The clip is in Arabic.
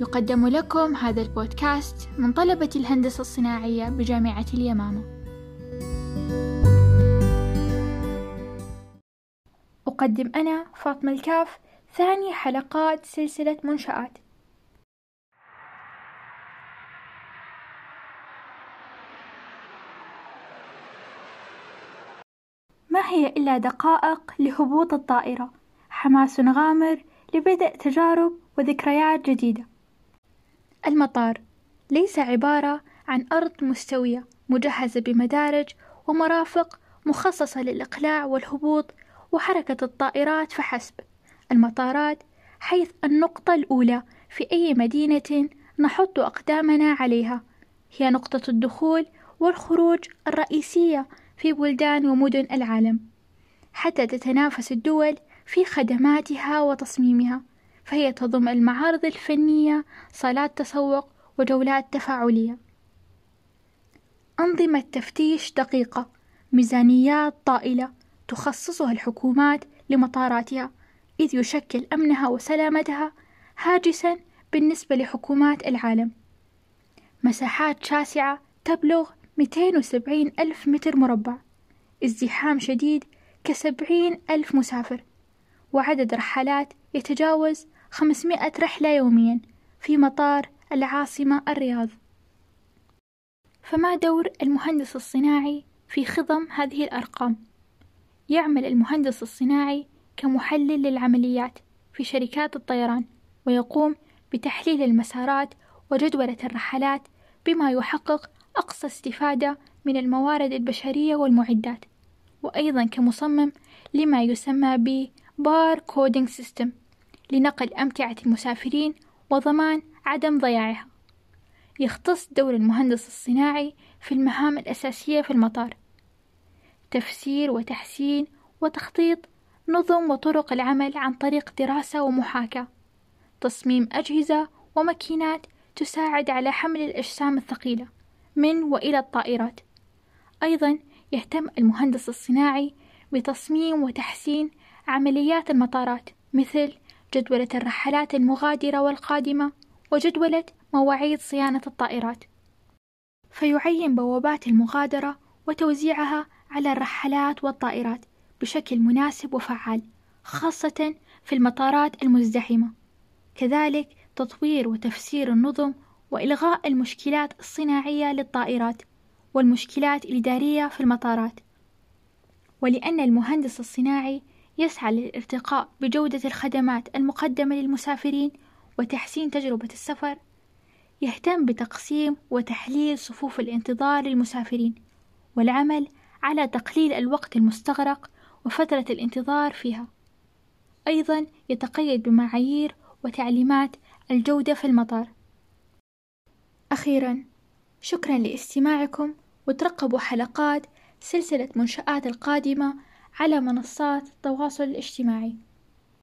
يقدم لكم هذا البودكاست من طلبة الهندسة الصناعية بجامعة اليمامة. أقدم أنا فاطمة الكاف ثاني حلقات سلسلة منشآت. ما هي إلا دقائق لهبوط الطائرة، حماس غامر لبدء تجارب وذكريات جديدة. المطار ليس عبارة عن أرض مستوية مجهزة بمدارج ومرافق مخصصة للإقلاع والهبوط وحركة الطائرات فحسب. المطارات حيث النقطة الأولى في أي مدينة نحط أقدامنا عليها، هي نقطة الدخول والخروج الرئيسية في بلدان ومدن العالم، حتى تتنافس الدول في خدماتها وتصميمها. فهي تضم المعارض الفنية صالات تسوق وجولات تفاعلية. أنظمة تفتيش دقيقة ميزانيات طائلة تخصصها الحكومات لمطاراتها إذ يشكل أمنها وسلامتها هاجسا بالنسبة لحكومات العالم. مساحات شاسعة تبلغ 270 ألف متر مربع. ازدحام شديد كسبعين ألف مسافر. وعدد رحلات يتجاوز 500 رحلة يوميا في مطار العاصمة الرياض فما دور المهندس الصناعي في خضم هذه الأرقام؟ يعمل المهندس الصناعي كمحلل للعمليات في شركات الطيران ويقوم بتحليل المسارات وجدولة الرحلات بما يحقق أقصى استفادة من الموارد البشرية والمعدات وأيضا كمصمم لما يسمى ب bar coding system لنقل أمتعة المسافرين وضمان عدم ضياعها. يختص دور المهندس الصناعي في المهام الأساسية في المطار. تفسير وتحسين وتخطيط نظم وطرق العمل عن طريق دراسة ومحاكاة. تصميم أجهزة وماكينات تساعد على حمل الأجسام الثقيلة من وإلى الطائرات. أيضا يهتم المهندس الصناعي بتصميم وتحسين عمليات المطارات مثل جدولة الرحلات المغادرة والقادمة وجدولة مواعيد صيانة الطائرات. فيعين بوابات المغادرة وتوزيعها على الرحلات والطائرات بشكل مناسب وفعال خاصة في المطارات المزدحمة. كذلك تطوير وتفسير النظم وإلغاء المشكلات الصناعية للطائرات والمشكلات الإدارية في المطارات. ولأن المهندس الصناعي يسعى للارتقاء بجودة الخدمات المقدمة للمسافرين وتحسين تجربة السفر يهتم بتقسيم وتحليل صفوف الانتظار للمسافرين والعمل على تقليل الوقت المستغرق وفترة الانتظار فيها. أيضا يتقيد بمعايير وتعليمات الجودة في المطار. أخيرا شكرا لاستماعكم وترقبوا حلقات سلسلة منشآت القادمة على منصات التواصل الاجتماعي.